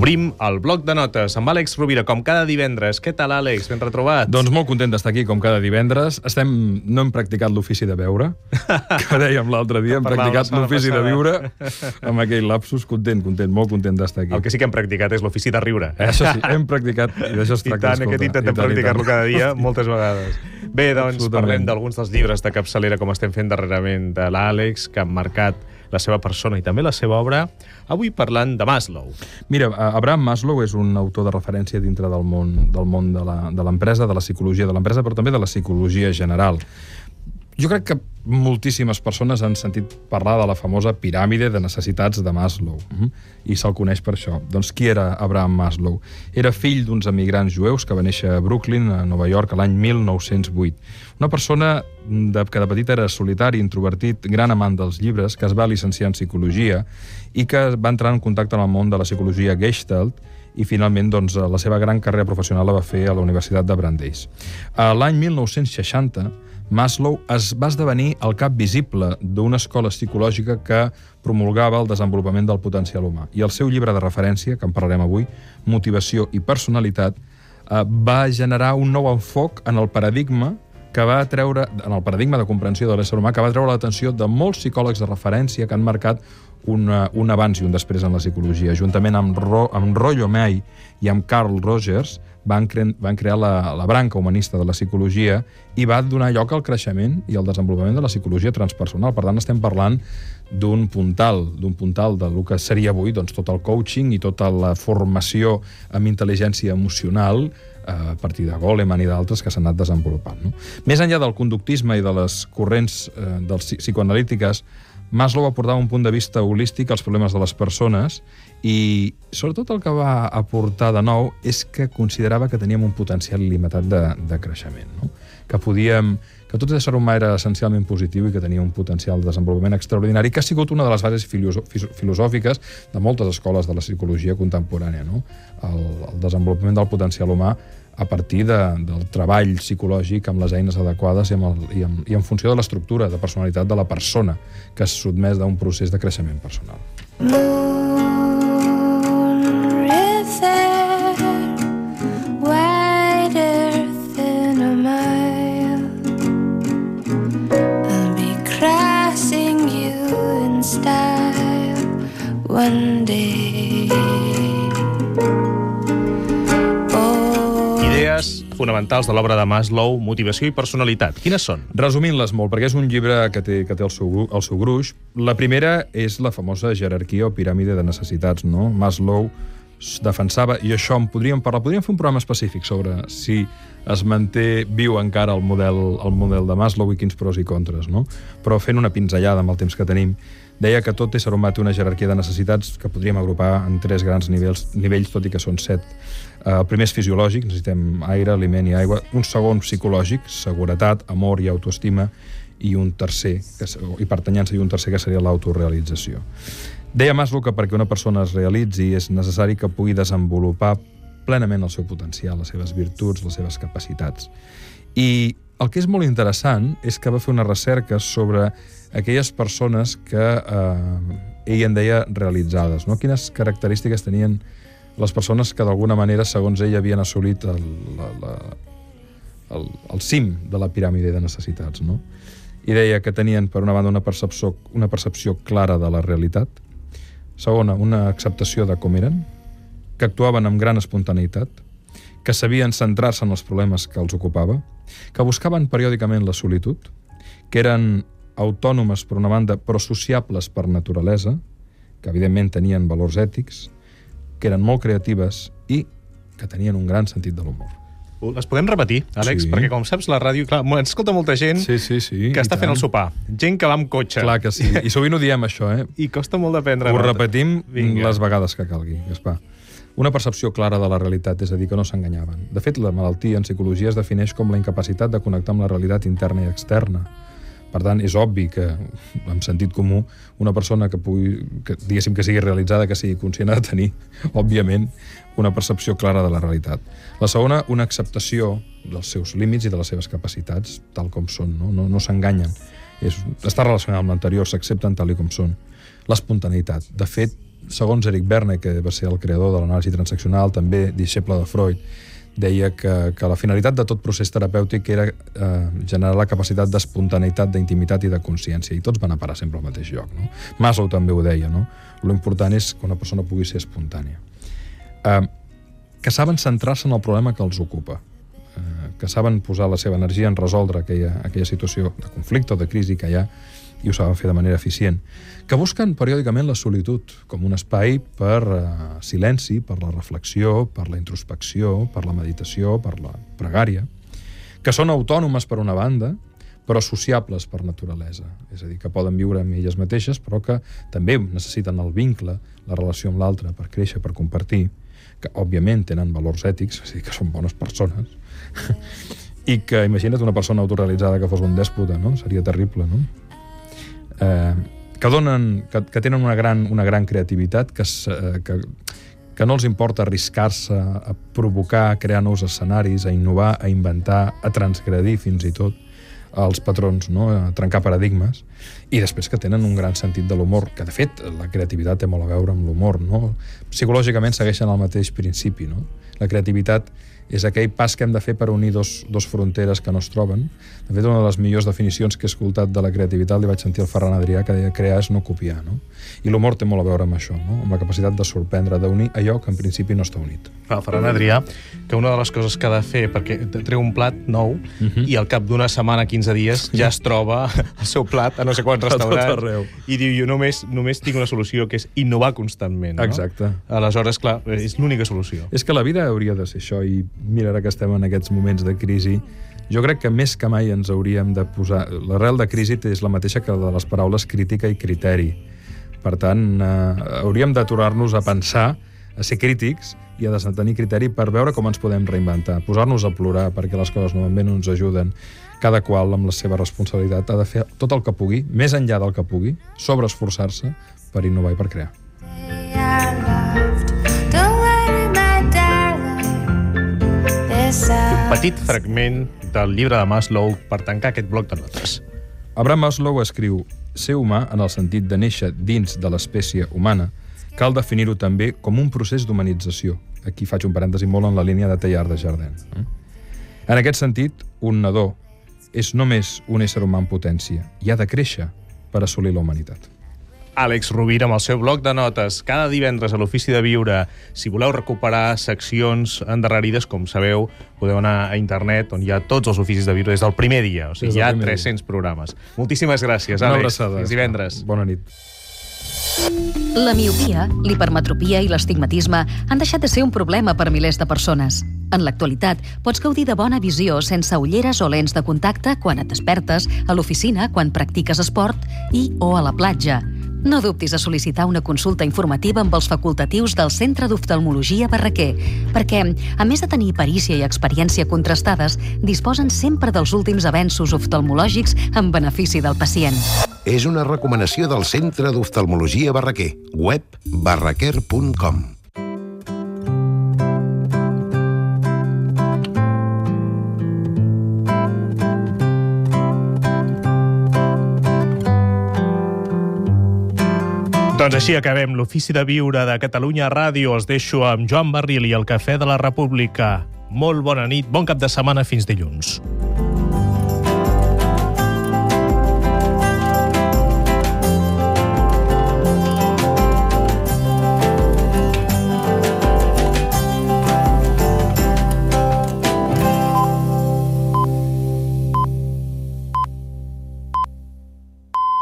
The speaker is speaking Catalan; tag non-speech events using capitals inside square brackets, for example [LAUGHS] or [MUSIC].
Obrim el bloc de notes amb Àlex Rovira, com cada divendres. Què tal, Àlex? Ben retrobat? Doncs molt content d'estar aquí, com cada divendres. Estem... No hem practicat l'ofici de veure, que dèiem l'altre dia. Hem practicat l'ofici de viure amb aquell lapsus. Content, content, molt content d'estar aquí. El que sí que hem practicat és l'ofici de riure. Eh? Això sí, hem practicat, i d'això es tracta, I tant, aquest intentem practicar-lo cada dia, moltes vegades. Bé, doncs, parlem d'alguns dels llibres de capçalera, com estem fent darrerament, de l'Àlex, que han marcat la seva persona i també la seva obra, avui parlant de Maslow. Mira, Abraham Maslow és un autor de referència dintre del món del món de l'empresa, de, de la psicologia de l'empresa, però també de la psicologia general. Jo crec que moltíssimes persones han sentit parlar de la famosa piràmide de necessitats de Maslow, mm-hmm. i se'l coneix per això. Doncs qui era Abraham Maslow? Era fill d'uns emigrants jueus que va néixer a Brooklyn, a Nova York, l'any 1908. Una persona de, que de petit era solitari, introvertit, gran amant dels llibres, que es va llicenciar en psicologia i que va entrar en contacte amb el món de la psicologia Gestalt i finalment doncs, la seva gran carrera professional la va fer a la Universitat de Brandeis. L'any 1960 Maslow es va esdevenir el cap visible d'una escola psicològica que promulgava el desenvolupament del potencial humà. I el seu llibre de referència, que en parlarem avui, Motivació i personalitat, eh, va generar un nou enfoc en el paradigma que va treure, en el paradigma de comprensió de l'ésser humà, que va treure l'atenció de molts psicòlegs de referència que han marcat una, un abans i un després en la psicologia. Juntament amb, Ro, amb Rollo May i amb Carl Rogers, van, cre van crear la, la branca humanista de la psicologia i va donar lloc al creixement i al desenvolupament de la psicologia transpersonal. Per tant, estem parlant d'un puntal, d'un puntal de lo que seria avui doncs, tot el coaching i tota la formació amb intel·ligència emocional eh, a partir de Goleman i d'altres que s'han anat desenvolupant. No? Més enllà del conductisme i de les corrents eh, dels psicoanalítiques, Maslow aportava un punt de vista holístic als problemes de les persones i sobretot el que va aportar de nou és que considerava que teníem un potencial il·limitat de, de creixement, no? que podíem que tot ésser humà era essencialment positiu i que tenia un potencial de desenvolupament extraordinari, que ha sigut una de les bases filosòfiques de moltes escoles de la psicologia contemporània, no? el, el desenvolupament del potencial humà a partir de, del treball psicològic amb les eines adequades i, amb el, i, amb, i en funció de l'estructura de personalitat de la persona que es sotmès d'un procés de creixement personal. one day. Fonamentals de l'obra de Maslow, motivació i personalitat. Quines són? Resumint-les molt, perquè és un llibre que té, que té el, seu, el seu gruix. La primera és la famosa jerarquia o piràmide de necessitats, no? Maslow defensava, i això en podríem parlar, podríem fer un programa específic sobre si es manté viu encara el model, el model de Maslow i quins pros i contres, no? Però fent una pinzellada amb el temps que tenim, deia que tot ésser humà té una jerarquia de necessitats que podríem agrupar en tres grans nivells, nivells tot i que són set. Eh, el primer és fisiològic, necessitem aire, aliment i aigua. Un segon, psicològic, seguretat, amor i autoestima. I un tercer, que, i pertanyança, i un tercer que seria l'autorealització. Deia Maslow que perquè una persona es realitzi és necessari que pugui desenvolupar plenament el seu potencial, les seves virtuts, les seves capacitats. I el que és molt interessant és que va fer una recerca sobre aquelles persones que eh, ell en deia realitzades. No? Quines característiques tenien les persones que d'alguna manera, segons ell, havien assolit el, la, la, el, el cim de la piràmide de necessitats. No? I deia que tenien, per una banda, una percepció, una percepció clara de la realitat, Segona, una acceptació de com eren, que actuaven amb gran espontaneïtat, que sabien centrar-se en els problemes que els ocupava, que buscaven periòdicament la solitud, que eren autònomes per una banda, però sociables per naturalesa, que evidentment tenien valors ètics, que eren molt creatives i que tenien un gran sentit de l'humor. Les podem repetir, Àlex? Sí. Perquè, com saps, la ràdio... Clar, ens escolta molta gent sí, sí, sí, que està fent el sopar. Gent que va amb cotxe. Clar que sí. I sovint ho diem, això, eh? I costa molt d'aprendre. Ho repetim Vinga. les vegades que calgui, Gaspar. Una percepció clara de la realitat, és a dir, que no s'enganyaven. De fet, la malaltia en psicologia es defineix com la incapacitat de connectar amb la realitat interna i externa. Per tant, és obvi que, amb sentit comú, una persona que pugui, que, diguéssim que sigui realitzada, que sigui conscient de tenir, òbviament, una percepció clara de la realitat. La segona, una acceptació dels seus límits i de les seves capacitats, tal com són, no, no, no s'enganyen. Està relacionat amb l'anterior, s'accepten tal com són. L'espontaneïtat. De fet, segons Eric Berne, que va ser el creador de l'anàlisi transaccional, també deixeble de Freud, deia que, que la finalitat de tot procés terapèutic era eh, generar la capacitat d'espontaneïtat, d'intimitat i de consciència, i tots van a parar sempre al mateix lloc. No? Maslow també ho deia, no? Lo important és que una persona pugui ser espontània. Eh, que saben centrar-se en el problema que els ocupa, eh, que saben posar la seva energia en resoldre aquella, aquella situació de conflicte o de crisi que hi ha, i ho saben fer de manera eficient, que busquen periòdicament la solitud com un espai per eh, silenci, per la reflexió, per la introspecció, per la meditació, per la pregària, que són autònomes per una banda, però sociables per naturalesa. És a dir, que poden viure amb elles mateixes, però que també necessiten el vincle, la relació amb l'altre, per créixer, per compartir, que òbviament tenen valors ètics, és a dir, que són bones persones, i que imagina't una persona autorrealitzada que fos un dèspota, no? Seria terrible, no? eh, que, donen, que, que tenen una gran, una gran creativitat, que, eh, que, que no els importa arriscar-se a provocar, a crear nous escenaris, a innovar, a inventar, a transgredir fins i tot els patrons, no? a trencar paradigmes, i després que tenen un gran sentit de l'humor, que de fet la creativitat té molt a veure amb l'humor. No? Psicològicament segueixen el mateix principi. No? La creativitat és aquell pas que hem de fer per unir dos, dos fronteres que no es troben. De fet, una de les millors definicions que he escoltat de la creativitat li vaig sentir al Ferran Adrià, que deia crear és no copiar. No? I l'humor té molt a veure amb això, no? amb la capacitat de sorprendre, d'unir allò que en principi no està unit. El Ferran Adrià, que una de les coses que ha de fer, perquè treu un plat nou uh Mhm. -huh. i al cap d'una setmana, 15 dies, ja es troba el seu plat a no sé quants [LAUGHS] restaurants. I diu, jo només, només tinc una solució, que és innovar constantment. No? Exacte. Aleshores, clar, és l'única solució. És que la vida hauria de ser això, i mira, ara que estem en aquests moments de crisi, jo crec que més que mai ens hauríem de posar... L'arrel de crisi és la mateixa que la de les paraules crítica i criteri. Per tant, eh, hauríem d'aturar-nos a pensar, a ser crítics i a tenir criteri per veure com ens podem reinventar, posar-nos a plorar perquè les coses no van bé, no ens ajuden. Cada qual, amb la seva responsabilitat, ha de fer tot el que pugui, més enllà del que pugui, sobreesforçar-se per innovar i per crear. Petit fragment del llibre de Maslow per tancar aquest bloc de notes. Abraham Maslow escriu ser humà en el sentit de néixer dins de l'espècie humana cal definir-ho també com un procés d'humanització. Aquí faig un parèntesi molt en la línia de Teilhard de Jardin. eh? En aquest sentit, un nadó és només un ésser humà en potència i ha de créixer per assolir la humanitat. Àlex Rovira amb el seu bloc de notes cada divendres a l'Ofici de Viure. Si voleu recuperar seccions endarrerides, com sabeu, podeu anar a internet on hi ha tots els oficis de viure des del primer dia. O sigui, hi ha primer 300 programes. Moltíssimes gràcies, Una Àlex. abraçada. Fins divendres. Bona nit. La miopia, l'hipermetropia i l'estigmatisme han deixat de ser un problema per milers de persones. En l'actualitat, pots gaudir de bona visió sense ulleres o lents de contacte quan et despertes, a l'oficina, quan practiques esport i o a la platja. No dubtis a sol·licitar una consulta informativa amb els facultatius del Centre d'Oftalmologia Barraquer, perquè, a més de tenir perícia i experiència contrastades, disposen sempre dels últims avenços oftalmològics en benefici del pacient. És una recomanació del Centre d'Oftalmologia Barraquer, web barraquer.com. Doncs així acabem l'Ofici de Viure de Catalunya Ràdio. Els deixo amb Joan Barril i el Cafè de la República. Molt bona nit, bon cap de setmana, fins dilluns.